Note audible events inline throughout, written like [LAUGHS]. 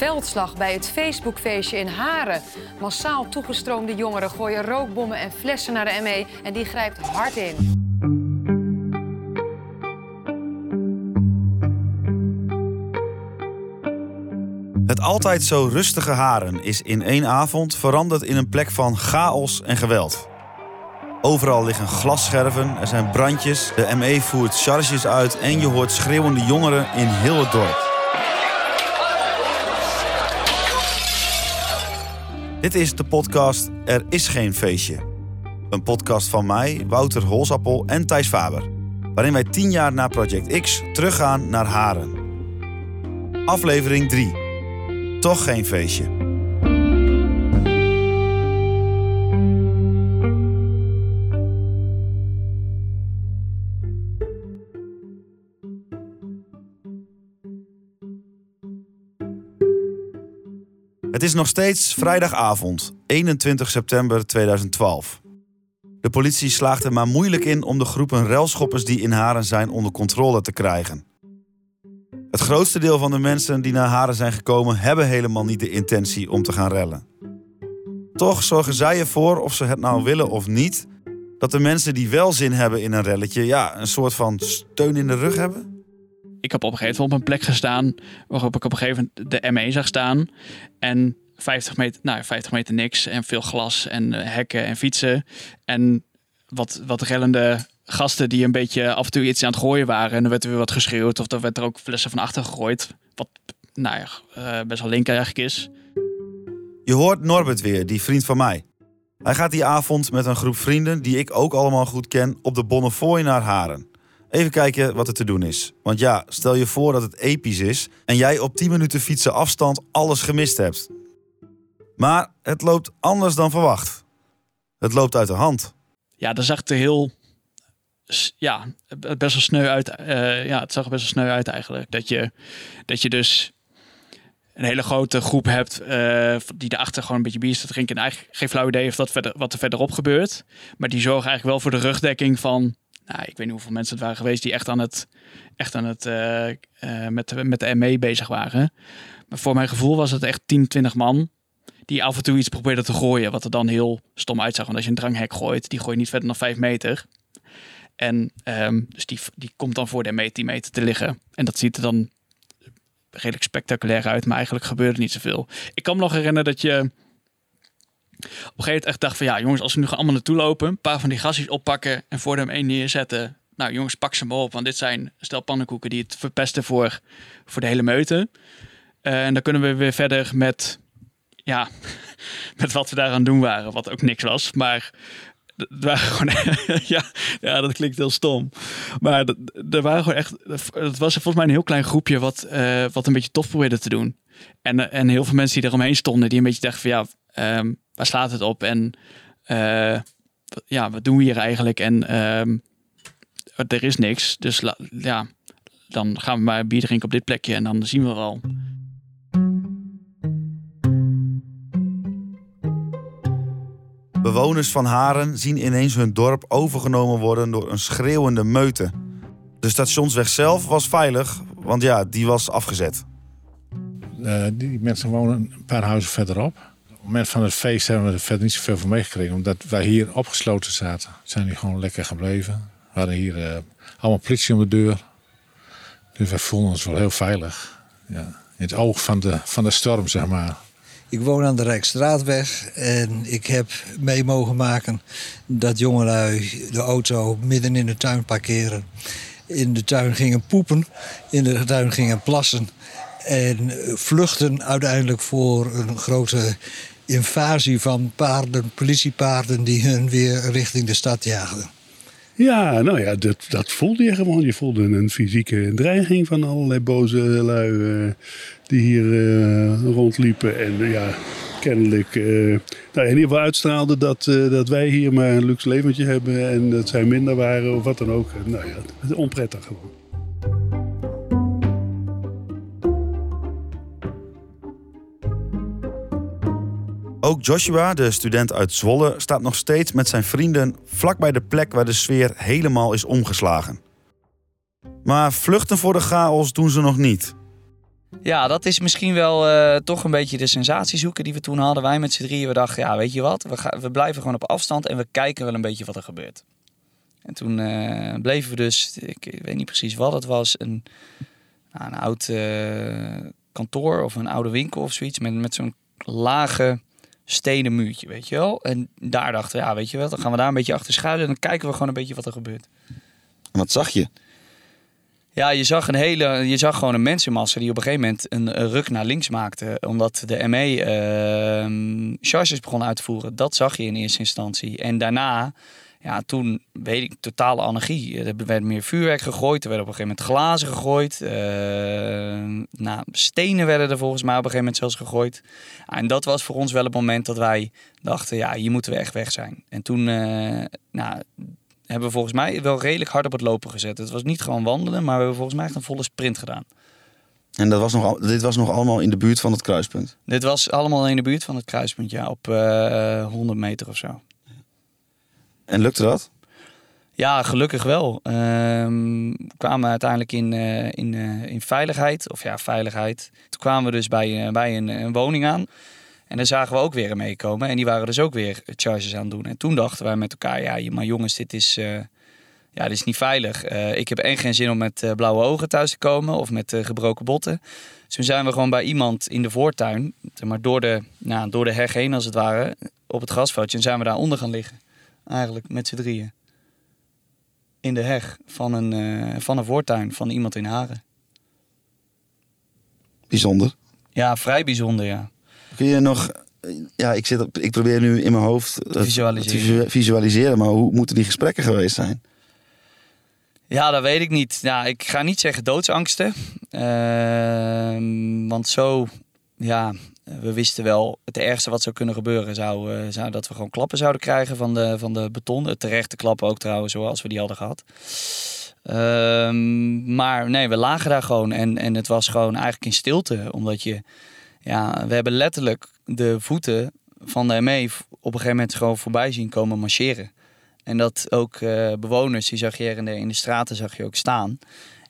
Veldslag bij het Facebookfeestje in Haren. Massaal toegestroomde jongeren gooien rookbommen en flessen naar de ME en die grijpt hard in. Het altijd zo rustige Haren is in één avond veranderd in een plek van chaos en geweld. Overal liggen glasscherven, er zijn brandjes, de ME voert charges uit en je hoort schreeuwende jongeren in heel het dorp. Dit is de podcast Er is geen feestje. Een podcast van mij, Wouter Holsappel en Thijs Faber. Waarin wij tien jaar na Project X teruggaan naar Haren. Aflevering 3. Toch geen feestje. Het is nog steeds vrijdagavond, 21 september 2012. De politie slaagt er maar moeilijk in om de groepen relschoppers die in Haren zijn onder controle te krijgen. Het grootste deel van de mensen die naar Haren zijn gekomen hebben helemaal niet de intentie om te gaan rellen. Toch zorgen zij ervoor, of ze het nou willen of niet, dat de mensen die wel zin hebben in een relletje, ja, een soort van steun in de rug hebben ik heb op een gegeven moment op een plek gestaan waarop ik op een gegeven moment de ME zag staan. En 50 meter, nou 50 meter niks en veel glas en uh, hekken en fietsen. En wat, wat rellende gasten die een beetje af en toe iets aan het gooien waren. En dan werd er weer wat geschreeuwd of dan werd er ook flessen van achter gegooid. Wat nou ja, uh, best wel link eigenlijk is. Je hoort Norbert weer, die vriend van mij. Hij gaat die avond met een groep vrienden, die ik ook allemaal goed ken, op de Bonnefoy naar Haren. Even kijken wat er te doen is. Want ja, stel je voor dat het episch is en jij op 10 minuten fietsen afstand alles gemist hebt. Maar het loopt anders dan verwacht. Het loopt uit de hand. Ja, dat zag er heel. Ja, best wel sneu uit. Uh, ja, het zag er best wel sneu uit eigenlijk. Dat je, dat je dus een hele grote groep hebt uh, die erachter gewoon een beetje bier staat drinken. En eigenlijk geen flauw idee of verder, wat er verderop gebeurt. Maar die zorgen eigenlijk wel voor de rugdekking van nou, ik weet niet hoeveel mensen het waren geweest die echt aan het, echt aan het uh, uh, met, met de ME bezig waren. Maar voor mijn gevoel was het echt 10, 20 man die af en toe iets probeerden te gooien. Wat er dan heel stom uitzag. Want als je een dranghek gooit, die gooi je niet verder dan 5 meter. En um, dus die, die komt dan voor de ME 10 meter te liggen. En dat ziet er dan redelijk spectaculair uit. Maar eigenlijk gebeurde niet zoveel. Ik kan me nog herinneren dat je een gegeven moment echt dacht van ja jongens, als we nu gaan allemaal naartoe lopen, een paar van die gassies oppakken en voor hem één neerzetten. Nou jongens, pak ze maar op, want dit zijn stel pannenkoeken die het verpesten voor, voor de hele meute. Uh, en dan kunnen we weer verder met, ja, [LAUGHS] met wat we daaraan doen waren, wat ook niks was. Maar het waren gewoon, [LAUGHS] ja, ja, dat klinkt heel stom. Maar er waren gewoon echt, het was volgens mij een heel klein groepje wat, uh, wat een beetje tof probeerde te doen. En, en heel veel mensen die eromheen stonden, die een beetje dachten van ja, um, waar slaat het op? En uh, ja, wat doen we hier eigenlijk? En uh, er is niks. Dus ja, dan gaan we maar bier drinken op dit plekje en dan zien we wel. Bewoners van Haren zien ineens hun dorp overgenomen worden door een schreeuwende meute. De stationsweg zelf was veilig, want ja, die was afgezet. Uh, die mensen wonen een paar huizen verderop het moment van het feest hebben we er verder niet zoveel van meegekregen. Omdat wij hier opgesloten zaten. Zijn die gewoon lekker gebleven. We hadden hier uh, allemaal politie om de deur. Dus wij voelden ons wel heel veilig. Ja. In het oog van de, van de storm, zeg maar. Ik woon aan de Rijksstraatweg en ik heb mee mogen maken dat jongelui de auto midden in de tuin parkeren. In de tuin gingen poepen, in de tuin gingen plassen en vluchten uiteindelijk voor een grote invasie van paarden, politiepaarden die hun weer richting de stad jaagden. Ja, nou ja, dat, dat voelde je gewoon. Je voelde een fysieke dreiging van allerlei boze lui uh, die hier uh, rondliepen. En ja, kennelijk nou, in ieder geval uitstraalden dat, dat wij hier maar een luxe leventje hebben en dat zij minder waren of wat dan ook. Nou ja, onprettig gewoon. Ook Joshua, de student uit Zwolle, staat nog steeds met zijn vrienden vlakbij de plek waar de sfeer helemaal is omgeslagen. Maar vluchten voor de chaos doen ze nog niet. Ja, dat is misschien wel eh, toch een beetje de sensatie zoeken die we toen hadden. Wij met z'n drieën, we dachten, ja, weet je wat, we, we blijven gewoon op afstand en we kijken wel een beetje wat er gebeurt. En toen eh, bleven we dus, ik, ik weet niet precies wat het was, een, nou, een oud eh, kantoor of een oude winkel of zoiets met, met zo'n lage stenen muurtje, weet je wel. En daar dachten we, ja, weet je wel, dan gaan we daar een beetje achter schuilen en dan kijken we gewoon een beetje wat er gebeurt. Wat zag je? Ja, je zag, een hele, je zag gewoon een mensenmassa die op een gegeven moment een, een ruk naar links maakte. Omdat de ME ehm charges begon uit te voeren. Dat zag je in eerste instantie. En daarna, ja, toen weet ik, totale anarchie. Er werd meer vuurwerk gegooid. Er werden op een gegeven moment glazen gegooid. Ehm, nou, stenen werden er volgens mij op een gegeven moment zelfs gegooid. Ja, en dat was voor ons wel het moment dat wij dachten, ja, hier moeten we echt weg zijn. En toen, eh, nou, hebben we volgens mij wel redelijk hard op het lopen gezet. Het was niet gewoon wandelen, maar we hebben volgens mij echt een volle sprint gedaan. En dat was nog, dit was nog allemaal in de buurt van het kruispunt. Dit was allemaal in de buurt van het kruispunt, ja, op eh 100 meter of zo. En lukte dat? Ja, gelukkig wel. Ehm, we kwamen uiteindelijk in, eh, in, eh, in veiligheid, of ja, veiligheid. Toen kwamen we dus bij, eh, bij een, een woning aan. En daar zagen we ook weer meekomen. En die waren dus ook weer charges aan het doen. En toen dachten wij met elkaar, ja, maar jongens, dit is, ja, dit is niet veilig. Ik heb en geen zin om met blauwe ogen thuis te komen of met gebroken botten. Dus toen zijn we gewoon bij iemand in de voortuin, maar door de, nou, door de heg heen als het ware, op het grasveldje. En zijn we daaronder gaan liggen. Eigenlijk met z'n drieën. In de heg van een, eh, van een voortuin van iemand in Haren. Bijzonder. Ja, vrij bijzonder, ja. Kun je nog... Ja, ik, zit op, ik probeer nu in mijn hoofd Visualiseren. te visu- visualiseren. Maar hoe moeten die gesprekken geweest zijn? Ja, dat weet ik niet. Ja, ik ga niet zeggen doodsangsten. Ehm, want zo, ja, we wisten wel het ergste wat zou kunnen gebeuren. Zou, eh, zou dat we gewoon klappen zouden krijgen van de, van de beton. Terechte klappen ook trouwens, zoals we die hadden gehad. Ehm, maar nee, we lagen daar gewoon en, en het was gewoon eigenlijk in stilte. Omdat je, ja, we hebben letterlijk de voeten van de ME op een gegeven moment gewoon voorbij zien komen marcheren. En dat ook eh, bewoners, die zag je hier in de, in de straten zag je ook staan.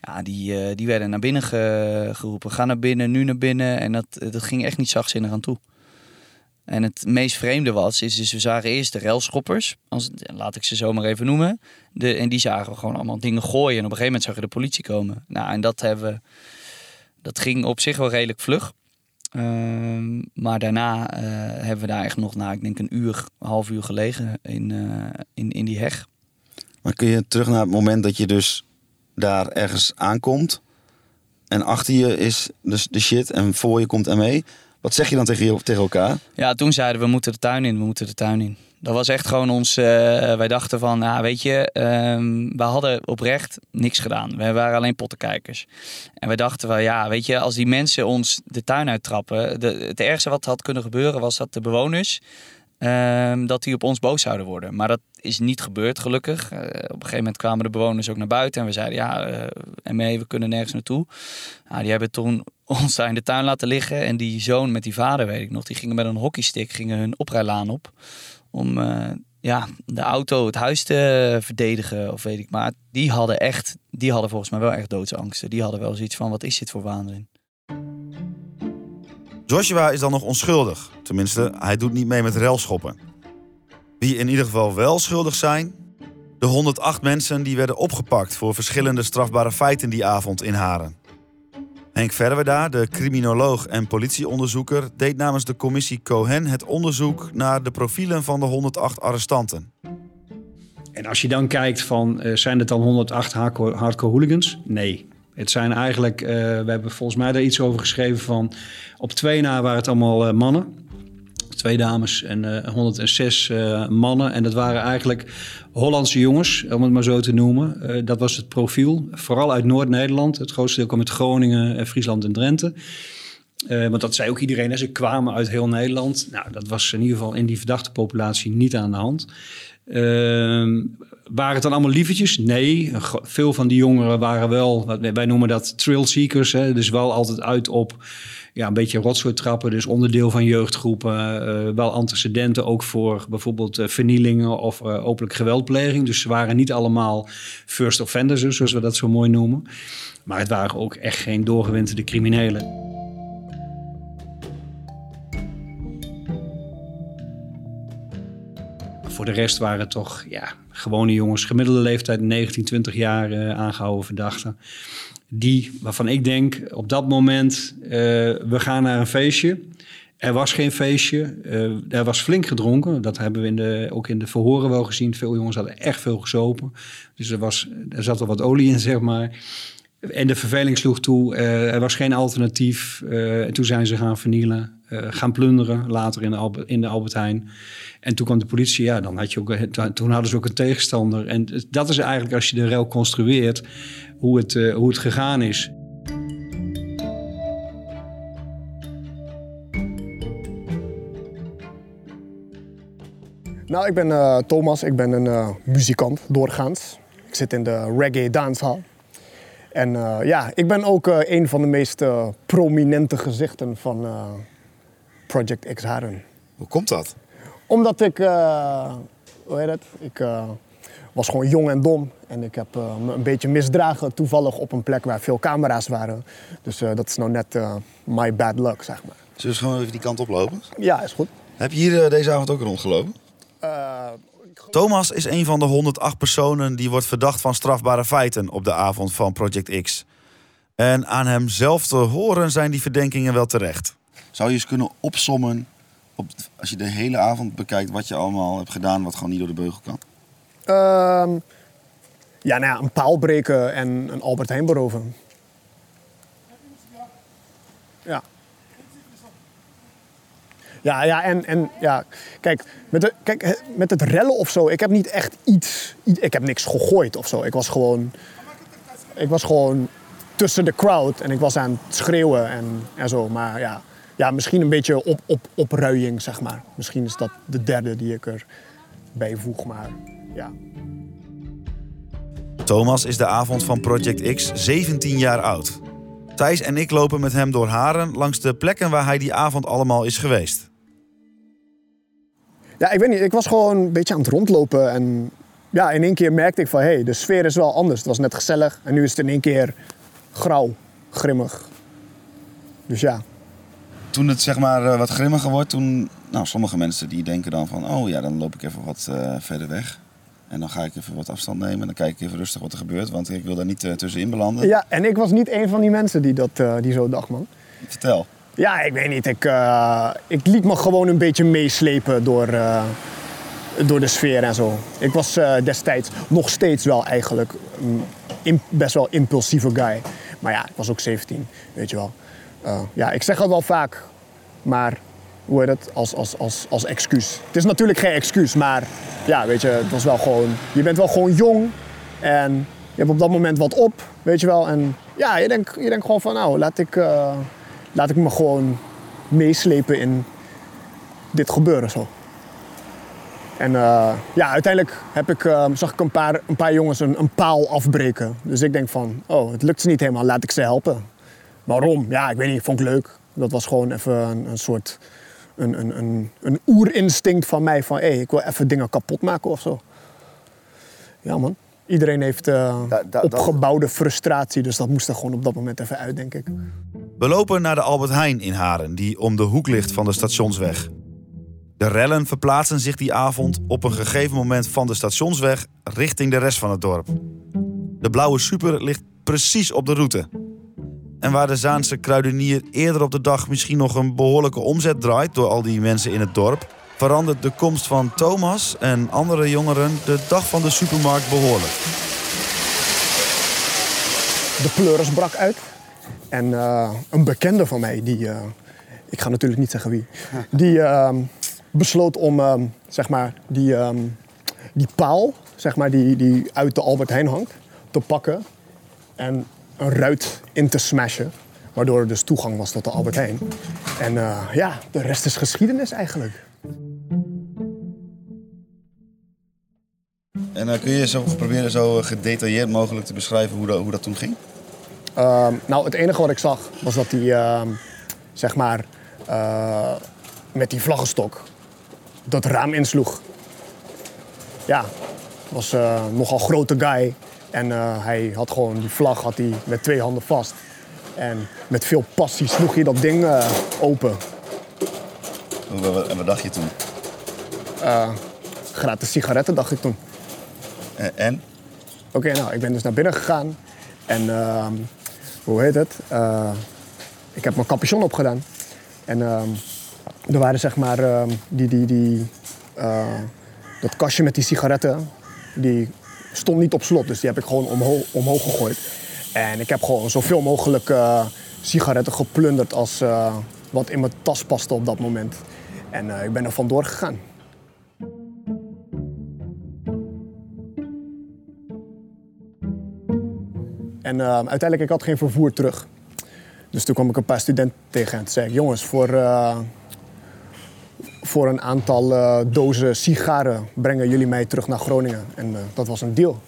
Ja, die, eh, die werden naar binnen ge- geroepen. Ga naar binnen, nu naar binnen. En dat, dat ging echt niet zachtzinnig aan toe. En het meest vreemde was, is dus we zagen eerst de railschoppers. Als, laat ik ze zo maar even noemen. De, en die zagen gewoon allemaal dingen gooien. En op een gegeven moment zag je de politie komen. Nou, en dat hebben. Dat ging op zich wel redelijk vlug. Ehm, maar daarna eh, hebben we daar echt nog, na ik denk een uur, een half uur gelegen in, eh, in, in die heg. Maar kun je terug naar het moment dat je dus daar ergens aankomt... en achter je is dus de shit en voor je komt ME... Wat zeg je dan tegen, je, tegen elkaar? Ja, toen zeiden we, moeten de tuin in, we moeten de tuin in. Dat was echt gewoon ons, eh, wij dachten van, nou weet je, ehm, we hadden oprecht niks gedaan. We waren alleen pottenkijkers. En wij dachten van, ja weet je, als die mensen ons de tuin uittrappen, de, het ergste wat had kunnen gebeuren was dat de bewoners, ehm, dat die op ons boos zouden worden. Maar dat is niet gebeurd gelukkig. Eh, op een gegeven moment kwamen de bewoners ook naar buiten en we zeiden, ja, eh ME, we kunnen nergens naartoe. Nou, die hebben toen [LAUGHS] ons daar in de tuin laten liggen. En die zoon met die vader, weet ik nog, die gingen met een hockeystick gingen hun oprijlaan op. Om eh, ja, de auto, het huis te verdedigen of weet ik. Maar die hadden echt, die hadden volgens mij wel echt doodsangsten. Die hadden wel zoiets van, wat is dit voor waanzin? Joshua is dan nog onschuldig. Tenminste, hij doet niet mee met relschoppen. Wie in ieder geval wel schuldig zijn... de 108 mensen die werden opgepakt... voor verschillende strafbare feiten die avond in Haren. Henk Verwerda, de criminoloog en politieonderzoeker... deed namens de commissie Cohen het onderzoek... naar de profielen van de 108 arrestanten. En als je dan kijkt van, eh, zijn het dan 108 hardcore, hardcore hooligans? Nee. Het zijn eigenlijk, eh, we hebben volgens mij daar iets over geschreven van... op twee na waren het allemaal eh, mannen. Twee dames en eh, 106 eh, mannen. En dat waren eigenlijk Hollandse jongens, om het maar zo te noemen. Dat was het profiel. Vooral uit Noord-Nederland. Het grootste deel kwam uit Groningen, Friesland en Drenthe. Want dat zei ook iedereen. Ze kwamen uit heel Nederland. Nou, dat was in ieder geval in die verdachte populatie niet aan de hand. Waren het dan allemaal lievertjes? Nee, veel van die jongeren waren wel, wij noemen dat trailseekers. Hè? Dus wel altijd uit op ja, een beetje rotzooi trappen. Dus onderdeel van jeugdgroepen. Eh, wel antecedenten ook voor bijvoorbeeld eh, vernielingen of eh, openlijk geweldpleging. Dus ze waren niet allemaal first offenders, zoals we dat zo mooi noemen. Maar het waren ook echt geen doorgewinterde criminelen. Voor de rest waren het toch, ja, gewone jongens, gemiddelde leeftijd 19, 20 jaar uh, aangehouden verdachten. Die, waarvan ik denk, op dat moment, uh, we gaan naar een feestje. Er was geen feestje. Uh, er was flink gedronken. Dat hebben we in de, ook in de verhoren wel gezien. Veel jongens hadden echt veel gezopen. Dus er, was, er zat al wat olie in, zeg maar. En de verveling sloeg toe. Uh, er was geen alternatief. Uh, en toen zijn ze gaan vernielen. gaan plunderen, later in de, Albert, in de Albert Heijn. En toen kwam de politie. Ja, dan had je ook, toen hadden ze ook een tegenstander. En dat is eigenlijk, als je de rel construeert... hoe het, hoe het gegaan is. Nou, ik ben Thomas. Ik ben een muzikant doorgaans. Ik zit in de reggae dancehall. En uh, ja, ik ben ook een van de meest prominente gezichten van Project X Haren. Hoe komt dat? Omdat ik, hoe heet het? Ik was gewoon jong en dom. En ik heb me een beetje misdragen toevallig op een plek waar veel camera's waren. Dus dat is nou net my bad luck, zeg maar. Zullen we gewoon even die kant oplopen? Ja, is goed. Heb je hier deze avond ook rondgelopen? Thomas is een van de 108 personen die wordt verdacht van strafbare feiten op de avond van Project X. En aan hem zelf te horen zijn die verdenkingen wel terecht. Zou je eens kunnen opsommen, op, als je de hele avond bekijkt, wat je allemaal hebt gedaan wat gewoon niet door de beugel kan? Uh, ja, nou ja, een paal breken en een Albert Heijn beroven. Ja, ja, en, en ja, kijk met, de, kijk, met het rellen of zo, ik heb niet echt iets, ik heb niks gegooid of zo. Ik was gewoon, ik was gewoon tussen de crowd en ik was aan het schreeuwen en, en zo. Maar ja, ja, misschien een beetje op, op, opruiing, zeg maar. Misschien is dat de derde die ik erbij voeg, maar ja. Thomas is de avond van Project X 17 jaar oud. Thijs en ik lopen met hem door Haren langs de plekken waar hij die avond allemaal is geweest. Ja, ik weet niet. Ik was gewoon een beetje aan het rondlopen. En ja, in één keer merkte ik van... hé, hey, de sfeer is wel anders. Het was net gezellig. En nu is het in één keer grauw, grimmig. Dus ja. Toen het zeg maar eh, wat grimmiger wordt, toen... Nou, sommige mensen die denken dan van... oh ja, dan loop ik even wat uh, verder weg. En dan ga ik even wat afstand nemen. En dan kijk ik even rustig wat er gebeurt. Want ik wil daar niet uh, tussenin belanden. Ja, en ik was niet een van die mensen die, dat, die zo dacht, man. Vertel. Ja, ik weet niet. Ik, uh, ik liet me gewoon een beetje meeslepen door, uh, door de sfeer en zo. Ik was uh, destijds nog steeds wel eigenlijk best wel impulsieve guy. Maar ja, ik was ook 17, weet je wel. ja, ik zeg het wel vaak, maar hoe heet het, als, als, als, als excuus. Het is natuurlijk geen excuus, maar ja, weet je, het was wel gewoon... Je bent wel gewoon jong en je hebt op dat moment wat op, weet je wel. En ja, je denkt je denkt gewoon van, nou, laat ik laat ik me gewoon meeslepen in dit gebeuren zo. En uh, ja, uiteindelijk heb ik, uh, zag ik een paar, een paar jongens een, een, paal afbreken. Dus ik denk van, oh, het lukt ze niet helemaal, laat ik ze helpen. Waarom? Ja, ik weet niet, vond ik leuk. Dat was gewoon even een, een soort, een, een, een, een oerinstinct van mij van, hé, hey, ik wil even dingen kapot maken of zo. Ja man, iedereen heeft uh, da, da, opgebouwde frustratie, dus dat moest er gewoon op dat moment even uit, denk ik. We lopen naar de Albert Heijn in Haren, die om de hoek ligt van de stationsweg. De rellen verplaatsen zich die avond op een gegeven moment van de stationsweg richting de rest van het dorp. De blauwe super ligt precies op de route. En waar de Zaanse kruidenier eerder op de dag misschien nog een behoorlijke omzet draait door al die mensen in het dorp, verandert de komst van Thomas en andere jongeren de dag van de supermarkt behoorlijk. De pleuris brak uit. En uh, een bekende van mij, die, uh, ik ga natuurlijk niet zeggen wie, die uh, besloot om ehm, zeg maar, die, ehm, die paal zeg maar, die, die uit de Albert Heijn hangt te pakken en een ruit in te smashen. Waardoor er dus toegang was tot de Albert Heijn. En eh, ja, de rest is geschiedenis eigenlijk. En kun je zo proberen zo gedetailleerd mogelijk te beschrijven hoe dat, hoe dat toen ging? Uh, nou, het enige wat ik zag was dat hij, uh, zeg maar, uh, met die vlaggenstok dat raam insloeg. Ja, was uh, nogal grote guy. En eh, hij had gewoon die vlag had hij met twee handen vast. En met veel passie sloeg hij dat ding open. En wat dacht je toen? gratis sigaretten, dacht ik toen. Eh, En? Oké, nou, ik ben dus naar binnen gegaan. En ehm, hoe heet het? Eh, ik heb mijn capuchon opgedaan. En ehm, er waren zeg maar ehm, die, die, die, eh, dat kastje met die sigaretten, die stond niet op slot. Dus die heb ik gewoon omhoog, omhoog gegooid. En ik heb gewoon zoveel mogelijk eh, sigaretten geplunderd als wat in mijn tas paste op dat moment. En ik ben er vandoor gegaan. En eh, uiteindelijk, ik had geen vervoer terug. Dus toen kwam ik een paar studenten tegen en toen zei ik... jongens, voor, eh, voor een aantal eh, dozen sigaren brengen jullie mij terug naar Groningen. En eh, dat was een deal.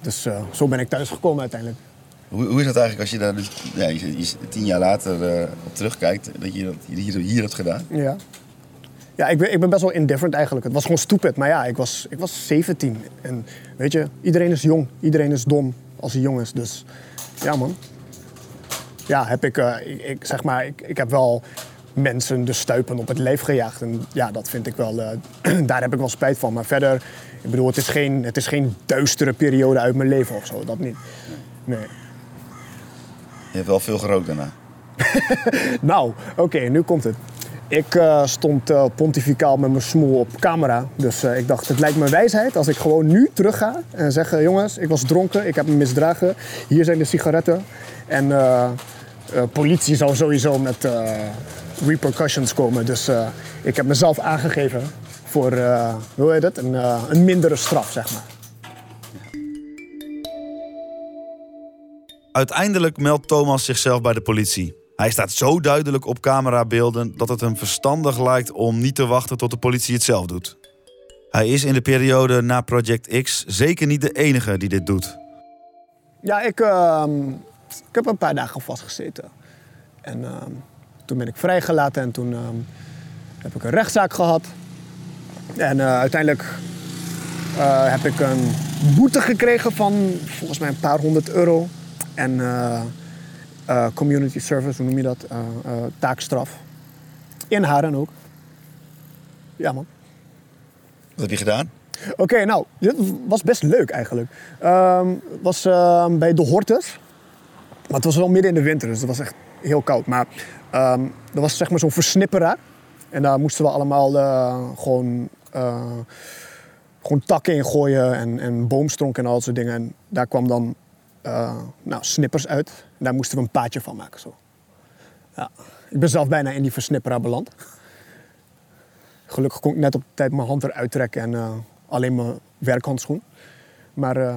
Dus zo ben ik thuisgekomen uiteindelijk. Hoe, hoe is dat eigenlijk als je daar dus, ja, je, je- tien jaar later op terugkijkt, dat je dat hier, hier hebt gedaan? Ja. Ja, ik ben, ik ben best wel indifferent eigenlijk. Het was gewoon stupid. Maar ja, ik was, ik was 17. En weet je, iedereen is jong. Iedereen is dom als hij jong is. Dus ja, man. Ja, heb ik, eh, ik, ik zeg maar, ik, ik heb wel mensen de stuipen op het lijf gejaagd. En ja, dat vind ik wel, eh, [CLEARS THROAT] daar heb ik wel spijt van. Maar verder, ik bedoel, het is, geen, het is geen duistere periode uit mijn leven of zo. Dat niet. Nee. Je hebt wel veel gerookt daarna. [LAUGHS] Nou, oké, nu komt het. Ik eh, stond eh, pontificaal met mijn smoel op camera. Dus eh, ik dacht, het lijkt me wijsheid als ik gewoon nu terug ga en zeg... jongens, ik was dronken, ik heb me misdragen. Hier zijn de sigaretten. En politie zal sowieso met repercussions komen. Dus ik heb mezelf aangegeven voor, hoe heet het, een, een mindere straf, zeg maar. Uiteindelijk meldt Thomas zichzelf bij de politie. Hij staat zo duidelijk op camerabeelden dat het hem verstandig lijkt om niet te wachten tot de politie het zelf doet. Hij is in de periode na Project X zeker niet de enige die dit doet. Ja, ik, ehm, ik heb een paar dagen vastgezeten. En ehm, toen ben ik vrijgelaten en toen ehm, heb ik een rechtszaak gehad. En eh, uiteindelijk eh, heb ik een boete gekregen van volgens mij een paar honderd euro. En eh, community service, hoe noem je dat? Eh, eh, taakstraf. In Haren ook. Ja man. Wat heb je gedaan? Oké, nou, dit was best leuk eigenlijk. Ehm, Het was ehm, bij de Hortus. Maar het was wel midden in de winter, dus het was echt heel koud. Maar ehm, er was zeg maar zo'n versnipperaar. En daar moesten we allemaal gewoon, gewoon takken in gooien en, en boomstronken en al dat soort dingen. En daar kwam dan eh, nou, snippers uit. Daar moesten we een paadje van maken. Zo. Ja. Ik ben zelf bijna in die versnipperaar beland. Gelukkig kon ik net op tijd mijn hand eruit trekken en eh, alleen mijn werkhandschoen. Maar eh,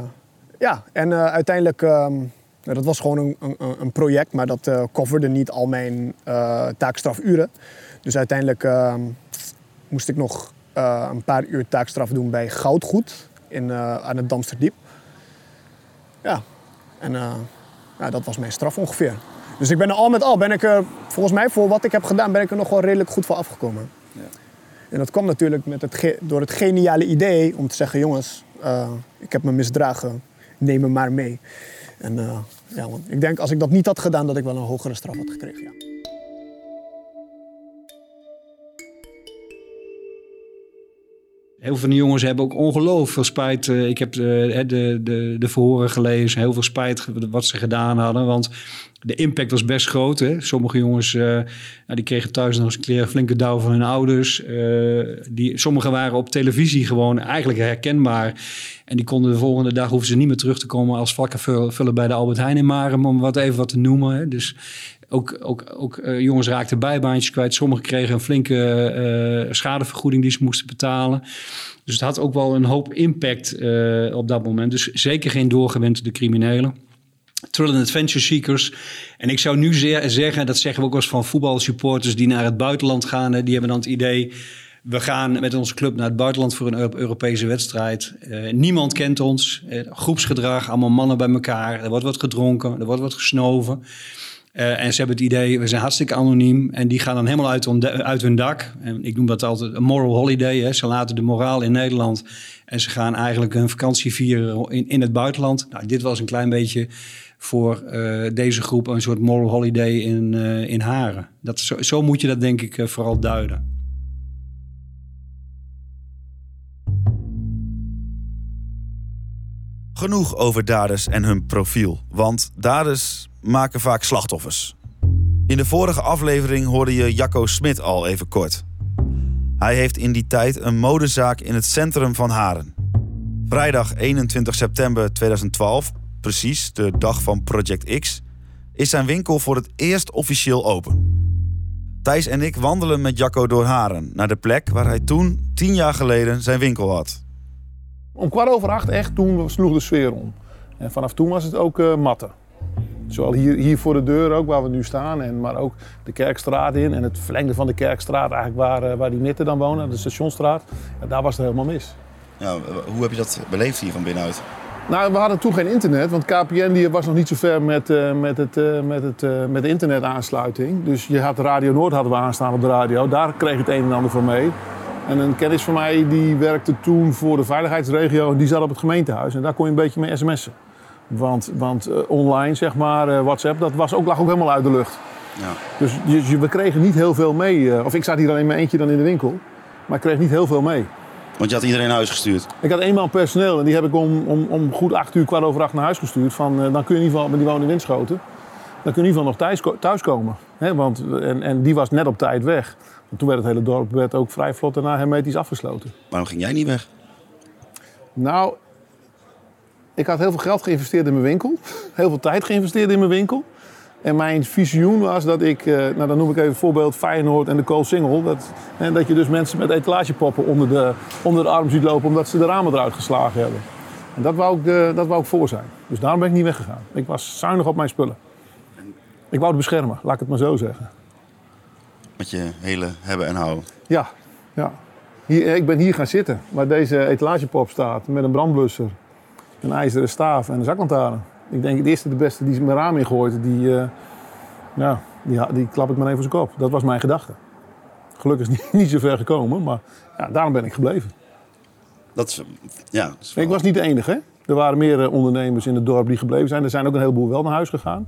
ja, en uiteindelijk, ehm, dat was gewoon een, een, een project, maar dat coverde niet al mijn taakstrafuren. Dus uiteindelijk ehm, moest ik nog een paar uur taakstraf doen bij Goudgoed in, aan het Damsterdiep. Ja, en eh, ja, dat was mijn straf ongeveer. Dus ik ben er al met al, ben ik er, volgens mij voor wat ik heb gedaan, ben ik er nog wel redelijk goed voor afgekomen. En dat kwam natuurlijk met het door het geniale idee om te zeggen: jongens, eh, ik heb me misdragen, neem me maar mee. En eh, ja, want ik denk als ik dat niet had gedaan, dat ik wel een hogere straf had gekregen. Ja. Heel veel van de jongens hebben ook ongelooflijk veel spijt. Eh, Ik heb de, de, de, de verhoren gelezen. Heel veel spijt wat ze gedaan hadden. Want de impact was best groot. Hè? Sommige jongens eh, nou, die kregen thuis nog eens een flinke douw van hun ouders. Eh, die, sommigen waren op televisie gewoon eigenlijk herkenbaar. En die konden de volgende dag hoeven ze niet meer terug te komen als vakken vul- vullen bij de Albert Heijn in Marem. Om wat even wat te noemen. Dus ook, ook, ook eh, jongens raakten bijbaantjes kwijt. Sommigen kregen een flinke eh, schadevergoeding die ze moesten betalen. Dus het had ook wel een hoop impact eh, op dat moment. Dus zeker geen doorgewinterde criminelen. Thrill and Adventure Seekers. En ik zou nu zeer zeggen, dat zeggen we ook eens van voetbalsupporters die naar het buitenland gaan. Die hebben dan het idee, we gaan met onze club naar het buitenland voor een Eu- Europese wedstrijd. Niemand kent ons. Groepsgedrag, allemaal mannen bij elkaar. Er wordt wat gedronken, er wordt wat gesnoven. Eh, en ze hebben het idee, we zijn hartstikke anoniem. En die gaan dan helemaal uit, hun- uit hun dak. En ik noem dat altijd een moral holiday. Hè. Ze laten de moraal in Nederland. En ze gaan eigenlijk een vakantie vieren in, in het buitenland. Nou, dit was een klein beetje voor eh, deze groep een soort moral holiday in, eh, in Haren. Dat, zo, zo moet je dat denk ik vooral duiden. Genoeg over daders en hun profiel, want daders maken vaak slachtoffers. In de vorige aflevering hoorde je Jacco Smit al even kort. Hij heeft in die tijd een modezaak in het centrum van Haren. Vrijdag 21 september 2012, precies de dag van Project X, is zijn winkel voor het eerst officieel open. Thijs en ik wandelen met Jacco door Haren naar de plek waar hij toen, tien jaar geleden, zijn winkel had. Om kwart over acht echt, toen sloeg de sfeer om. En vanaf toen was het ook uh, matten. Zowel hier, hier voor de deur ook, waar we nu staan, en, maar ook de Kerkstraat in. En het verlengde van de Kerkstraat, eigenlijk waar, uh, waar die Mitten dan wonen, de Stationstraat. Ja, daar was het helemaal mis. Ja, hoe heb je dat beleefd hier van binnenuit? Nou, we hadden toen geen internet, want KPN die was nog niet zo ver met, uh, met, het, uh, met, het, uh, met de internetaansluiting. Dus je had Radio Noord hadden we aanstaan op de radio. Daar kreeg het een en ander van mee. En een kennis van mij die werkte toen voor de veiligheidsregio en die zat op het gemeentehuis. En daar kon je een beetje mee sms'en. Want, want online, zeg maar, WhatsApp, dat was ook, lag ook helemaal uit de lucht. Ja. Dus we kregen niet heel veel mee. of ik zat hier alleen maar eentje dan in de winkel. Maar ik kreeg niet heel veel mee. Want je had iedereen naar huis gestuurd? Ik had eenmaal personeel en die heb ik om, om, om goed acht uur, kwart over acht naar huis gestuurd. Van, dan kun je in ieder geval, die woonde in Winschoten, dan kun je in ieder geval nog thuis, thuiskomen. He, want, en, en die was net op tijd weg. Want toen werd het hele dorp werd ook vrij vlot daarna hermetisch afgesloten. Waarom ging jij niet weg? Nou, ik had heel veel geld geïnvesteerd in mijn winkel. [LAUGHS] Heel veel tijd geïnvesteerd in mijn winkel. En mijn visioen was dat ik, eh, nou dan noem ik even voorbeeld Feyenoord en de Koolsingel. Dat, en dat je dus mensen met etalagepoppen onder de, onder de arm ziet lopen omdat ze de ramen eruit geslagen hebben. En dat wou, ik, uh, dat wou ik voor zijn. Dus daarom ben ik niet weggegaan. Ik was zuinig op mijn spullen. Ik wou het beschermen, laat ik het maar zo zeggen. Met je hele hebben en houden? Ja, ja. Hier, ik ben hier gaan zitten, waar deze etalagepop staat. Met een brandblusser, een ijzeren staaf en een zaklantaarn. Ik denk de eerste de beste die mijn raam ingooit, die, uh, ja, die, die klap ik maar even op zijn kop. Dat was mijn gedachte. Gelukkig is niet, [LAUGHS] niet zo ver gekomen, maar ja, daarom ben ik gebleven. Dat is, ja, dat is Ik was niet de enige. Hè? Er waren meer ondernemers in het dorp die gebleven zijn. Er zijn ook een heleboel wel naar huis gegaan.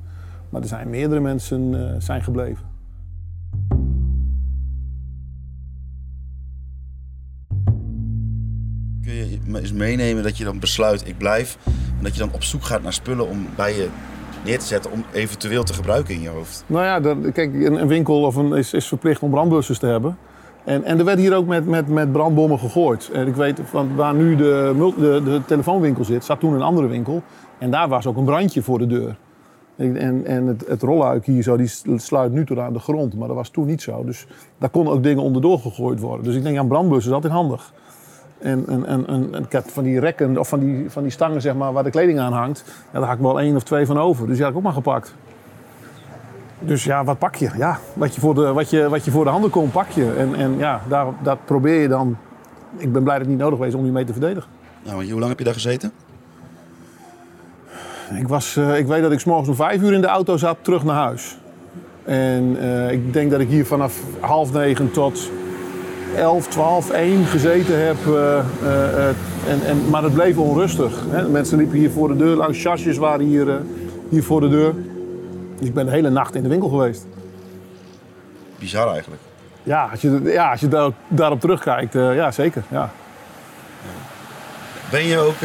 Maar er zijn meerdere mensen uh, zijn gebleven. Kun je eens meenemen dat je dan besluit, ik blijf. En dat je dan op zoek gaat naar spullen om bij je neer te zetten om eventueel te gebruiken in je hoofd? Nou ja, dat, kijk, een, een winkel of een, is, is verplicht om brandblussers te hebben. En, en er werd hier ook met, met, met brandbommen gegooid. En ik weet, van waar nu de, de, de telefoonwinkel zit, zat toen een andere winkel. En daar was ook een brandje voor de deur. En, en het, het rolluik hier zo, die sluit nu tot aan de grond. Maar dat was toen niet zo. Dus daar konden ook dingen onderdoor gegooid worden. Dus ik denk aan brandblussen is altijd handig. En, en, en, ik van die rekken of van die, van die stangen zeg maar, waar de kleding aan hangt. Ja, daar had ik wel één of twee van over. Dus die had ik ook maar gepakt. Dus ja, wat pak je? Ja, wat je voor de, wat je, wat je voor de handen komt, pak je. En, en ja, daar, dat probeer je dan. Ik ben blij dat het niet nodig was om je mee te verdedigen. Nou, hoe lang heb je daar gezeten? Ik, was, uh, ik weet dat ik s'morgens om vijf uur in de auto zat, terug naar huis. En uh, ik denk dat ik hier vanaf half negen tot 11, 12, 1 gezeten heb. Uh, uh, en, en, maar het bleef onrustig. Hè. Mensen liepen hier voor de deur, langs chasjes waren hier, uh, hier voor de deur. Dus ik ben de hele nacht in de winkel geweest. Bizar eigenlijk. Ja, als je, ja, als je daar, daarop terugkijkt, ja zeker. Ja. Ben je ook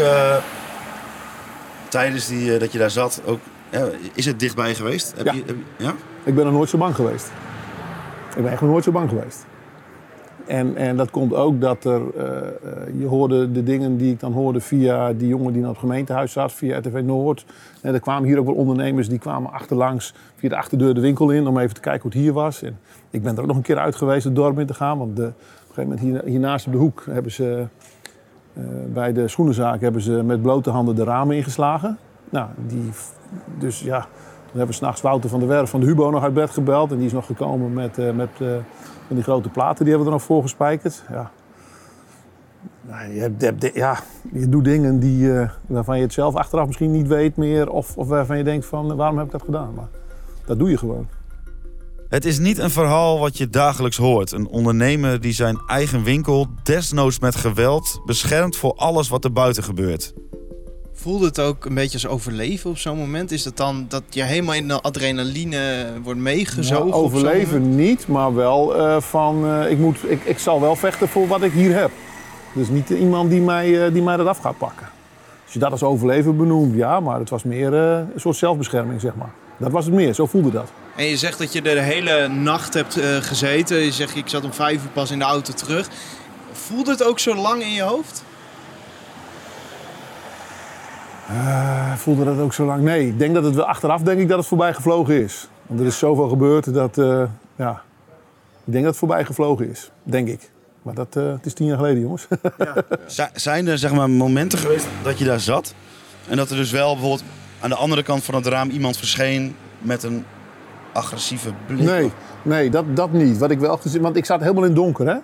tijdens die, dat je daar zat, ook, is het dichtbij geweest? Heb ja. Je, heb je, ja. Ik ben er nooit zo bang geweest. Ik ben echt nooit zo bang geweest. En, en dat komt ook dat er, uh, je hoorde de dingen die ik dan hoorde via die jongen die naar het gemeentehuis zat, via RTV Noord. En er kwamen hier ook wel ondernemers die kwamen achterlangs via de achterdeur de winkel in om even te kijken hoe het hier was. En ik ben er ook nog een keer uit geweest het dorp in te gaan, want de, op een gegeven moment hier, hiernaast op de hoek hebben ze bij de schoenenzaak hebben ze met blote handen de ramen ingeslagen. Nou, die, dus ja, toen hebben we s'nachts Wouter van der Werf van de Hubo nog uit bed gebeld en die is nog gekomen met, uh, met en die grote platen die hebben we er nog voor gespijkerd. Ja. Nou, je, hebt, ja, je doet dingen die, uh, waarvan je het zelf achteraf misschien niet weet meer. Of, of waarvan je denkt van waarom heb ik dat gedaan. Maar dat doe je gewoon. Het is niet een verhaal wat je dagelijks hoort. Een ondernemer die zijn eigen winkel desnoods met geweld beschermt voor alles wat er buiten gebeurt. Voelde het ook een beetje als overleven op zo'n moment? Is het dan dat je helemaal in de adrenaline wordt meegezogen? Nou, overleven niet, maar wel uh, van uh, ik, moet, ik, ik zal wel vechten voor wat ik hier heb. Dus niet iemand die mij, uh, die mij dat af gaat pakken. Als je dat als overleven benoemt, ja, maar het was meer eh, een soort zelfbescherming, zeg maar. Dat was het meer, zo voelde dat. En je zegt dat je er de hele nacht hebt eh, gezeten. Je zegt, ik zat om vijf uur pas in de auto terug. Voelde het ook zo lang in je hoofd? Eh, voelde dat ook zo lang? Nee, ik denk dat het wel achteraf denk ik dat het voorbij gevlogen is. Want er is zoveel gebeurd dat, eh, ja, ik denk dat het voorbij gevlogen is, denk ik. Maar dat, eh, het is tien jaar geleden, jongens. [LAUGHS] Z- Zijn er zeg maar, momenten geweest dat je daar zat? En dat er dus wel bijvoorbeeld aan de andere kant van het raam iemand verscheen met een agressieve blik? Nee, nee dat, dat niet. Wat ik wel gezien, want ik zat helemaal in het donker, hè.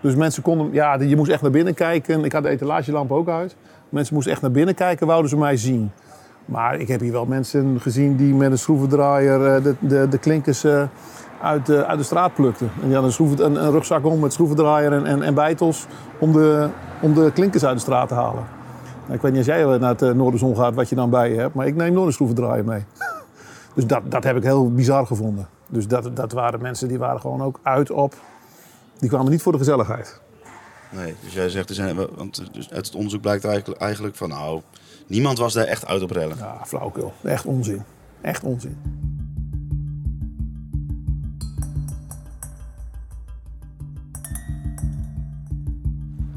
Dus mensen konden, ja, je moest echt naar binnen kijken. Ik had de etalagelamp ook uit. Mensen moesten echt naar binnen kijken, wouden ze mij zien. Maar ik heb hier wel mensen gezien die met een schroevendraaier eh, de, de, de klinkers eh, uit, de, uit de straat plukten. En die hadden een, een, een rugzak om met schroevendraaier en, en, en bijtels om de, om de klinkers uit de straat te halen. Ik weet niet als jij naar het eh, Noorderzon gaat wat je dan bij je hebt, maar ik neem nooit een schroevendraaier mee. [LAUGHS] Dus dat, dat heb ik heel bizar gevonden. Dus dat, dat waren mensen die waren gewoon ook uit op. Die kwamen niet voor de gezelligheid. Nee, dus jij zegt, er zijn, want dus uit het onderzoek blijkt eigenlijk, eigenlijk van nou, niemand was daar echt uit op rellen. Ja, flauwkul. Echt onzin. Echt onzin.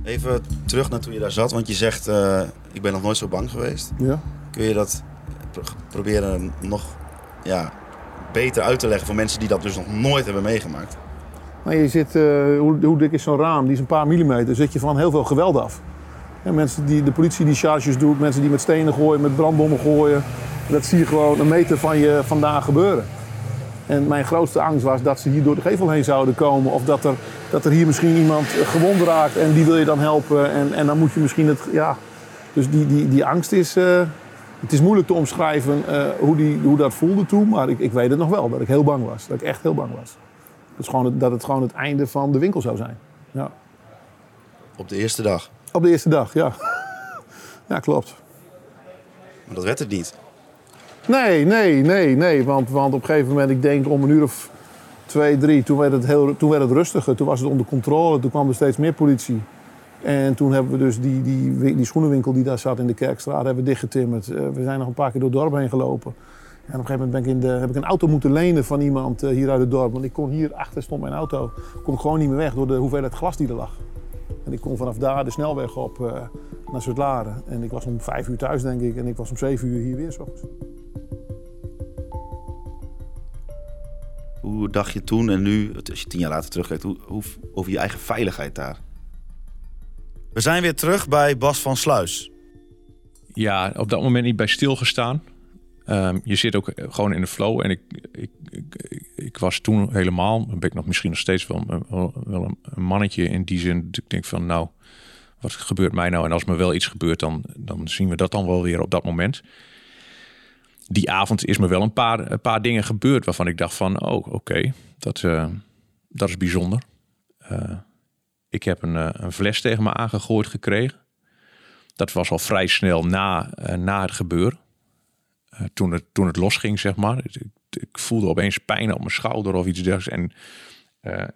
Even terug naar toen je daar zat, want je zegt, eh, ik ben nog nooit zo bang geweest. Ja. Kun je dat pro- proberen nog ja, beter uit te leggen voor mensen die dat dus nog nooit hebben meegemaakt? Maar je zit, eh, hoe, hoe dik is zo'n raam? Die is een paar millimeter. Zit je van heel veel geweld af. Ja, mensen die, de politie die charges doet, mensen die met stenen gooien, met brandbommen gooien. Dat zie je gewoon een meter van je vandaan gebeuren. En mijn grootste angst was dat ze hier door de gevel heen zouden komen. Of dat er, dat er hier misschien iemand eh, gewond raakt en die wil je dan helpen. En, en dan moet je misschien het. Ja. Dus die, die, die angst is. eh, het is moeilijk te omschrijven eh, hoe, die, hoe dat voelde toen. Maar ik, ik weet het nog wel, dat ik heel bang was. Dat ik echt heel bang was. Dat, is gewoon het, dat het gewoon het einde van de winkel zou zijn. Ja. Op de eerste dag. Op de eerste dag, ja. [LAUGHS] Ja, klopt. Maar dat werd het niet. Nee, nee, nee, nee. Want, want op een gegeven moment, ik denk om een uur of twee, drie, toen werd het, heel, toen werd het rustiger. Toen was het onder controle. Toen kwam er steeds meer politie. En toen hebben we dus die, die, die schoenenwinkel die daar zat in de Kerkstraat hebben we dichtgetimmerd. Eh, we zijn nog een paar keer door het dorp heen gelopen. En op een gegeven moment ben ik in de, heb ik een auto moeten lenen van iemand eh, hier uit het dorp. Want ik kon hier achter stond mijn auto. kon ik gewoon niet meer weg door de hoeveelheid glas die er lag. En ik kon vanaf daar de snelweg op eh, naar Zuid-Laren. En ik was om vijf uur thuis, denk ik. En ik was om zeven uur hier weer. ochtends. Hoe dacht je toen en nu, als je tien jaar later terugkijkt, hoe, hoe, over je eigen veiligheid daar? We zijn weer terug bij Bas van Sluis. Ja, op dat moment niet bij stilgestaan. Ehm, je zit ook gewoon in de flow. En ik, ik, ik, ik, was toen helemaal, ben ik nog misschien nog steeds wel, wel een, mannetje in die zin. Ik denk van, nou, wat gebeurt mij nou? En als me wel iets gebeurt, dan, dan zien we dat dan wel weer op dat moment. Die avond is me wel een paar, een paar dingen gebeurd waarvan ik dacht van, oh, oké, dat, eh, dat is bijzonder. Eh, ik heb een, eh, een fles tegen me aangegooid gekregen. Dat was al vrij snel na, na het gebeuren. Toen, het, toen het losging, zeg maar. Ik, ik voelde opeens pijn op mijn schouder of iets dergelijks. En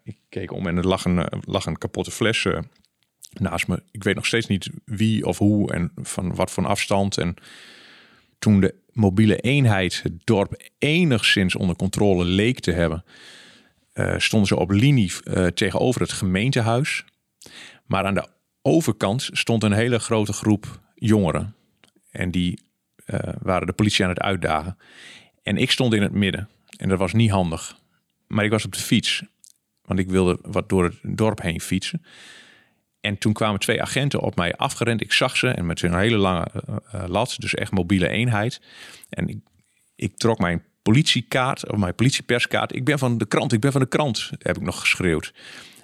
ik keek om en er lag een, lag een kapotte fles naast me. Ik weet nog steeds niet wie of hoe en van wat voor afstand. En toen de mobiele eenheid het dorp enigszins onder controle leek te hebben... eh, stonden ze op linie eh, tegenover het gemeentehuis. Maar aan de overkant stond een hele grote groep jongeren. En die eh, waren de politie aan het uitdagen. En ik stond in het midden. En dat was niet handig. Maar ik was op de fiets. Want ik wilde wat door het dorp heen fietsen. En toen kwamen twee agenten op mij afgerend. Ik zag ze en met een hele lange eh, eh, lat. Dus echt mobiele eenheid. En ik, ik trok mijn politiekaart, of mijn politieperskaart. Ik ben van de krant, ik ben van de krant, heb ik nog geschreeuwd.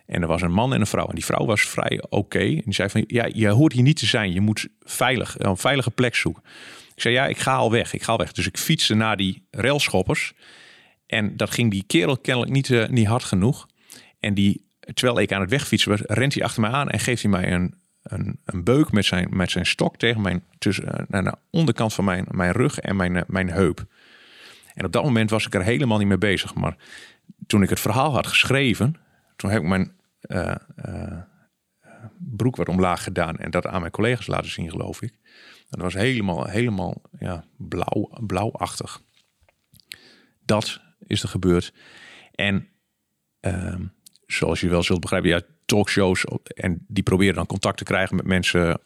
En er was een man en een vrouw. En die vrouw was vrij oké. En die zei van, ja, je hoort hier niet te zijn. Je moet veilig, een veilige plek zoeken. Ik zei, ja, ik ga al weg. Ik ga al weg. Dus ik fietste naar die railschoppers. En dat ging die kerel kennelijk niet, eh, niet hard genoeg. En die, terwijl ik aan het wegfietsen was, rent hij achter mij aan en geeft hij mij een, een, een beuk met zijn, met zijn stok tegen mijn, tussen, eh, naar de onderkant van mijn, mijn rug en mijn, eh, mijn heup. En op dat moment was ik er helemaal niet mee bezig. Maar toen ik het verhaal had geschreven, toen heb ik mijn, eh, broek wat omlaag gedaan en dat aan mijn collega's laten zien, geloof ik. Dat was helemaal, helemaal ja, blauw, blauwachtig. Dat is er gebeurd. En ehm, zoals je wel zult begrijpen, ja, talkshows en die proberen dan contact te krijgen met mensen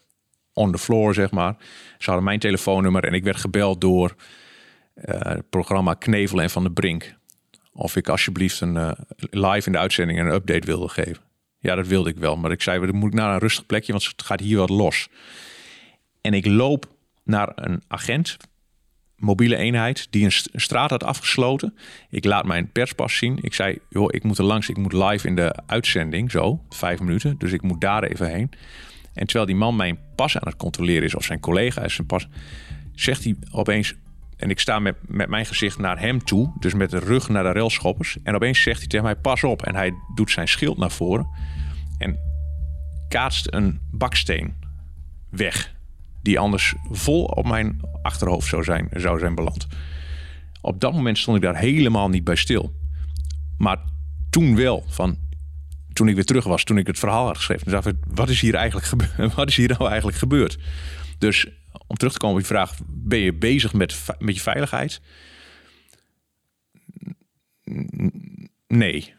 on the floor, zeg maar. Ze hadden mijn telefoonnummer en ik werd gebeld door uh, het programma Knevel en Van de Brink. Of ik alsjeblieft een uh, live in de uitzending een update wilde geven. Ja, dat wilde ik wel. Maar ik zei, dan moet ik naar een rustig plekje, want het gaat hier wat los. En ik loop naar een agent, mobiele eenheid, die een, st- een straat had afgesloten. Ik laat mijn perspas zien. Ik zei, joh, ik moet er langs. Ik moet live in de uitzending, zo, vijf minuten. Dus ik moet daar even heen. En terwijl die man mijn pas aan het controleren is, of zijn collega is zijn pas, zegt hij opeens, en ik sta met, met mijn gezicht naar hem toe, dus met de rug naar de railschoppers. En opeens zegt hij tegen mij, pas op. En hij doet zijn schild naar voren en kaatst een baksteen weg. Die anders vol op mijn achterhoofd zou zijn, zou zijn beland. Op dat moment stond ik daar helemaal niet bij stil. Maar toen wel, van toen ik weer terug was, toen ik het verhaal had geschreven, dacht ik, wat is hier eigenlijk gebeurd? [LAUGHS] Wat is hier nou eigenlijk gebeurd? Dus om terug te komen op je vraag, ben je bezig met, met je veiligheid? Nee.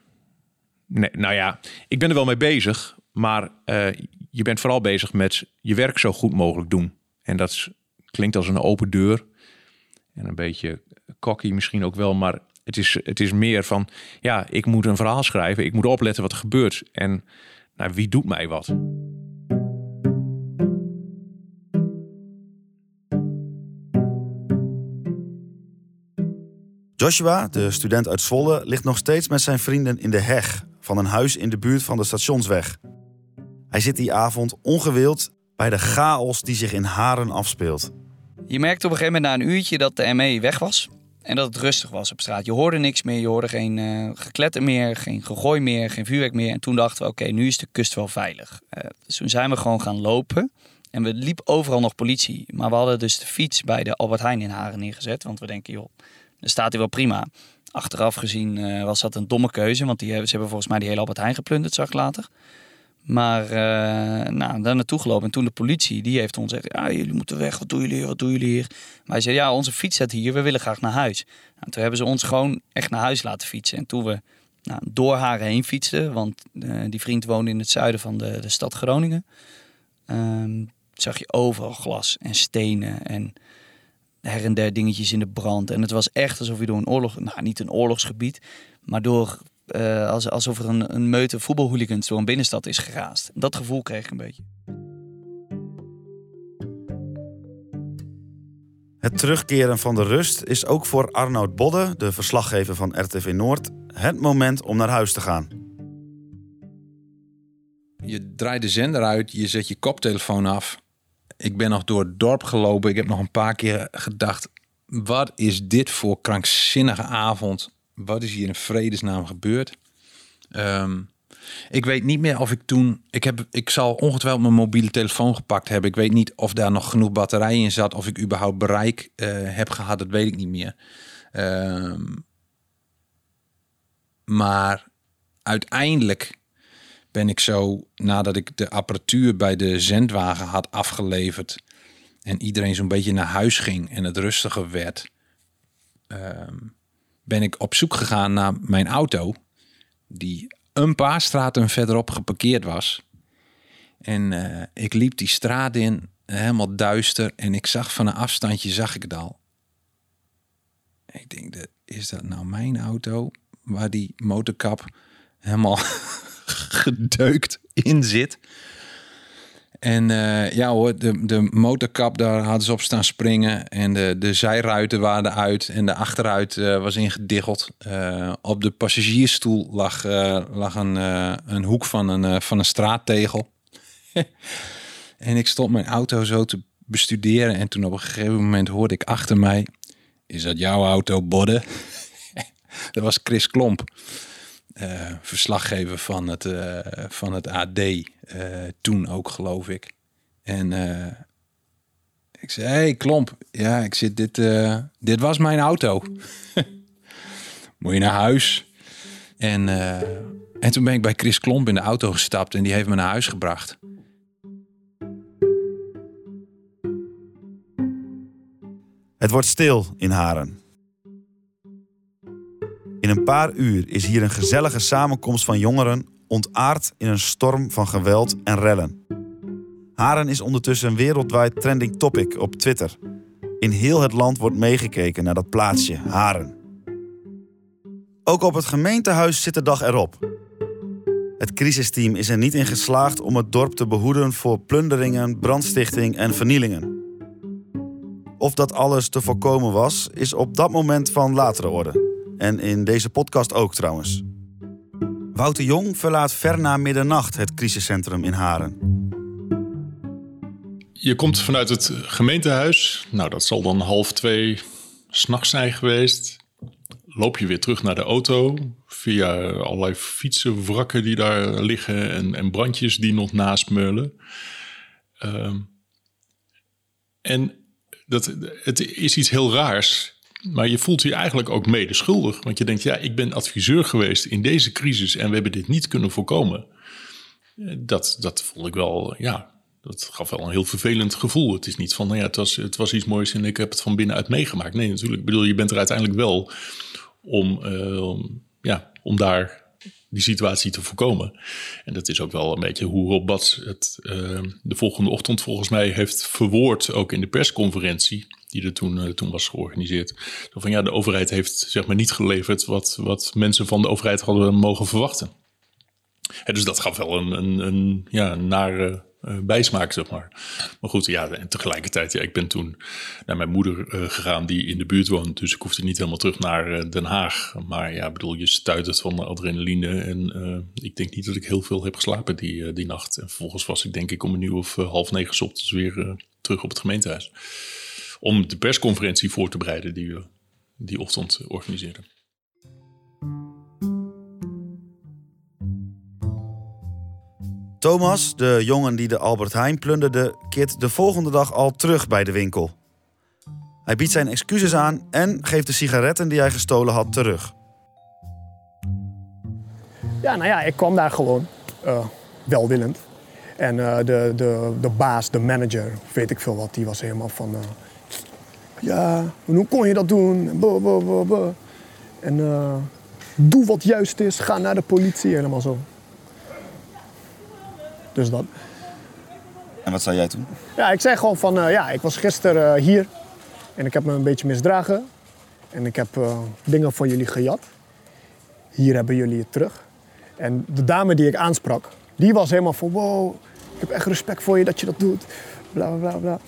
nee. Nou ja, ik ben er wel mee bezig, maar uh, je bent vooral bezig met je werk zo goed mogelijk doen. En dat klinkt als een open deur. En een beetje cocky misschien ook wel, maar het is, het is meer van, ja, ik moet een verhaal schrijven. Ik moet opletten wat er gebeurt. En nou, wie doet mij wat? Joshua, de student uit Zwolle, ligt nog steeds met zijn vrienden in de heg van een huis in de buurt van de stationsweg. Hij zit die avond ongewild bij de chaos die zich in Haren afspeelt. Je merkte op een gegeven moment na een uurtje dat de ME weg was. En dat het rustig was op straat. Je hoorde niks meer, je hoorde geen uh, gekletter meer, geen gegooi meer, geen vuurwerk meer. En toen dachten we, oké, nu is de kust wel veilig. Uh, dus toen zijn we gewoon gaan lopen. En we liepen overal nog politie. Maar we hadden dus de fiets bij de Albert Heijn in Haren neergezet. Want we denken, joh, dan staat hij wel prima. Achteraf gezien uh, was dat een domme keuze. Want die ze hebben volgens mij die hele Albert Heijn geplunderd, zag ik later. Maar uh, nou, daar naartoe gelopen. En toen de politie, die heeft ons gezegd... Ja, jullie moeten weg, wat doen jullie hier, wat doen jullie hier? Maar hij zei, ja, onze fiets staat hier, we willen graag naar huis. Nou, toen hebben ze ons gewoon echt naar huis laten fietsen. En toen we nou, door haar heen fietsten... want uh, die vriend woonde in het zuiden van de, de stad Groningen... Um, zag je overal glas en stenen en her en der dingetjes in de brand. En het was echt alsof je door een oorlog... Nou, niet een oorlogsgebied, maar door... Uh, alsof er een, een meute voetbalhooligans door een binnenstad is geraasd. Dat gevoel kreeg ik een beetje. Het terugkeren van de rust is ook voor Arnoud Bodde, de verslaggever van RTV Noord, het moment om naar huis te gaan. Je draait de zender uit, je zet je koptelefoon af. Ik ben nog door het dorp gelopen. Ik heb nog een paar keer gedacht: wat is dit voor krankzinnige avond? Wat is hier in vredesnaam gebeurd? Um, ik weet niet meer of ik toen. Ik, heb, ik zal ongetwijfeld mijn mobiele telefoon gepakt hebben. Ik weet niet of daar nog genoeg batterij in zat. Of ik überhaupt bereik uh, heb gehad. Dat weet ik niet meer. Um, maar uiteindelijk ben ik zo, nadat ik de apparatuur bij de zendwagen had afgeleverd. En iedereen zo'n beetje naar huis ging en het rustiger werd. Um, ben ik op zoek gegaan naar mijn auto. Die een paar straten verderop geparkeerd was. En uh, ik liep die straat in, helemaal duister. En ik zag van een afstandje, zag ik het al. Ik denk, is dat nou mijn auto? Waar die motorkap helemaal [LAUGHS] gedeukt in zit. En uh, ja hoor, de, de motorkap, daar hadden ze op staan springen. En de, de zijruiten waren uit en de achteruit uh, was ingediggeld. Uh, op de passagiersstoel lag, lag een, een hoek van een, van een straattegel. [LAUGHS] en ik stond mijn auto zo te bestuderen. En toen op een gegeven moment hoorde ik achter mij... Is dat jouw auto, Bodde? [LAUGHS] dat was Chris Klomp. Eh, verslaggever van het, eh, van het AD, eh, toen ook geloof ik. En ik zei, hey, klomp, ja, ik zit dit, dit was mijn auto. [LAUGHS] Moet je naar huis? En, en toen ben ik bij Chris Klomp in de auto gestapt en die heeft me naar huis gebracht. Het wordt stil in Haren. In een paar uur is hier een gezellige samenkomst van jongeren ontaard in een storm van geweld en rellen. Haren is ondertussen een wereldwijd trending topic op Twitter. In heel het land wordt meegekeken naar dat plaatsje, Haren. Ook op het gemeentehuis zit de dag erop. Het crisisteam is er niet in geslaagd om het dorp te behoeden voor plunderingen, brandstichting en vernielingen. Of dat alles te voorkomen was, is op dat moment van latere orde. En in deze podcast ook trouwens. Wouter Jong verlaat ver na middernacht het crisiscentrum in Haren. Je komt vanuit het gemeentehuis. Nou, dat zal dan half twee s'nachts zijn geweest. Loop je weer terug naar de auto via allerlei fietsenwrakken die daar liggen en, en brandjes die nog naast meulen. Ehm, en dat, het is iets heel raars. Maar je voelt je eigenlijk ook mede schuldig. Want je denkt, ja, ik ben adviseur geweest in deze crisis en we hebben dit niet kunnen voorkomen. Dat, dat vond ik wel, ja, dat gaf wel een heel vervelend gevoel. Het is niet van, nou ja, het was, het was iets moois en ik heb het van binnenuit meegemaakt. Nee, natuurlijk. Ik bedoel, je bent er uiteindelijk wel om, uh, ja, om daar die situatie te voorkomen. En dat is ook wel een beetje hoe Rob Bats het uh, de volgende ochtend volgens mij heeft verwoord, ook in de persconferentie die er toen, uh, toen was georganiseerd. Van ja, de overheid heeft zeg maar niet geleverd wat, wat mensen van de overheid hadden mogen verwachten. En dus dat gaf wel een, een, een ja, een nare bijsmaak, zeg maar. Maar goed, ja, en tegelijkertijd, ja, ik ben toen naar mijn moeder uh, gegaan die in de buurt woont. Dus ik hoefde niet helemaal terug naar uh, Den Haag. Maar ja, bedoel, je stuitert van de adrenaline. En ik denk niet dat ik heel veel heb geslapen die, die nacht. En vervolgens was ik denk ik om een uur of half negen s ochtends weer terug op het gemeentehuis. Om de persconferentie voor te bereiden die we die ochtend organiseerden. Thomas, de jongen die de Albert Heijn plunderde, keert de volgende dag al terug bij de winkel. Hij biedt zijn excuses aan en geeft de sigaretten die hij gestolen had terug. Ja, nou ja, ik kwam daar gewoon uh, welwillend. En uh, de, de, de baas, de manager, weet ik veel wat, die was helemaal van... Uh, ja, hoe kon je dat doen? En doe wat juist is, ga naar de politie, helemaal zo. Dus dat. En wat zei jij toen? Ja, ik zei gewoon van, uh, ja, ik was gisteren uh, hier en ik heb me een beetje misdragen. En ik heb uh, dingen van jullie gejat. Hier hebben jullie het terug. En de dame die ik aansprak, die was helemaal van, wow, ik heb echt respect voor je dat je dat doet. Bla, bla, bla.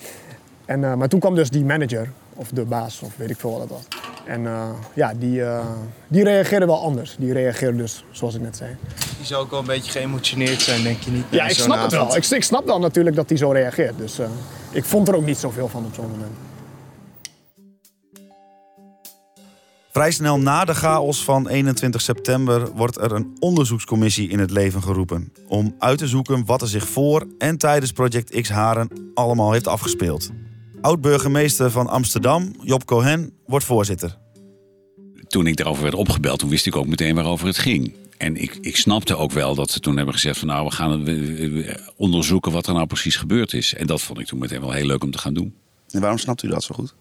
En, maar toen kwam dus die manager, of de baas, of weet ik veel wat dat was. En uh, ja, die, uh, die reageerde wel anders. Die reageerde dus zoals ik net zei. Die zou ook wel een beetje geëmotioneerd zijn, denk je niet? Ja, ik snap het wel. Ik, ik, snap wel natuurlijk dat hij zo reageert. Dus uh, ik vond er ook niet zoveel van op zo'n moment. Vrij snel na de chaos van 21 september wordt er een onderzoekscommissie in het leven geroepen. Om uit te zoeken wat er zich voor en tijdens Project X Haren allemaal heeft afgespeeld. Oud-burgemeester van Amsterdam, Job Cohen, wordt voorzitter. Toen ik daarover werd opgebeld, toen wist ik ook meteen waarover het ging. En ik, ik snapte ook wel dat ze toen hebben gezegd van nou, we gaan onderzoeken wat er nou precies gebeurd is. En dat vond ik toen meteen wel heel leuk om te gaan doen. En waarom snapt u dat zo goed?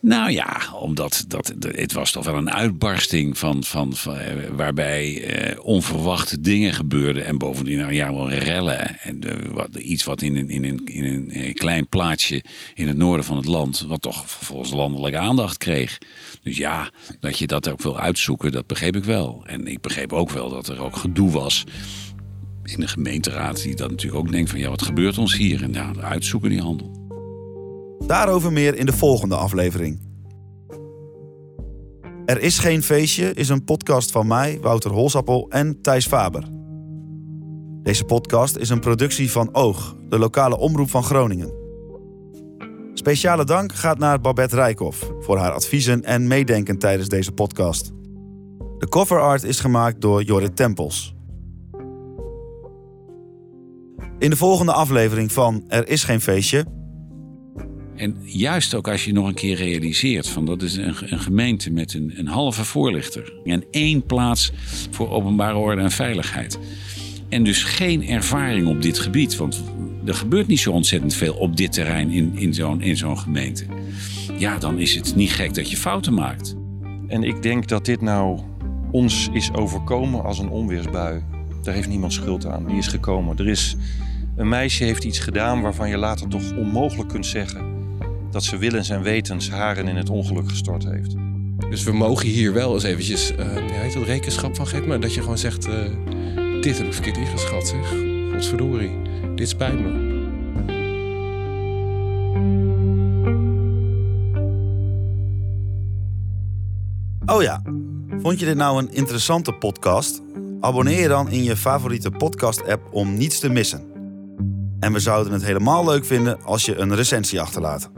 Nou ja, omdat dat, het was toch wel een uitbarsting van, van, van waarbij eh, onverwachte dingen gebeurden. En bovendien nou, ja, wel rellen. En wat, iets wat in een, in, een, in een klein plaatsje in het noorden van het land, wat toch vervolgens landelijke aandacht kreeg. Dus ja, dat je dat ook wil uitzoeken, dat begreep ik wel. En ik begreep ook wel dat er ook gedoe was in de gemeenteraad, die dan natuurlijk ook denkt van ja, wat gebeurt ons hier? En ja, uitzoeken die handel. Daarover meer in de volgende aflevering. Er is geen feestje is een podcast van mij, Wouter Holsappel en Thijs Faber. Deze podcast is een productie van Oog, de lokale omroep van Groningen. Speciale dank gaat naar Babette Rijkhoff voor haar adviezen en meedenken tijdens deze podcast. De cover art is gemaakt door Jorrit Tempels. In de volgende aflevering van Er is geen feestje en juist ook als je nog een keer realiseert van dat is een, een gemeente met een, een, halve voorlichter en één plaats voor openbare orde en veiligheid. En dus geen ervaring op dit gebied, want er gebeurt niet zo ontzettend veel op dit terrein in, in zo'n zo'n gemeente. ja, dan is het niet gek dat je fouten maakt. En ik denk dat dit nou ons is overkomen als een onweersbui. Daar heeft niemand schuld aan. Die is gekomen. Er is een meisje heeft iets gedaan waarvan je later toch onmogelijk kunt zeggen dat ze willens en wetens haren in het ongeluk gestort heeft. Dus we mogen hier wel eens eventjes, uh, ja, heet dat rekenschap van geven, maar dat je gewoon zegt, uh, dit heb ik verkeerd ingeschat zeg. Godverdorie, dit spijt me. Oh ja, vond je dit nou een interessante podcast? Abonneer je dan in je favoriete podcast-app om niets te missen. En we zouden het helemaal leuk vinden als je een recensie achterlaat.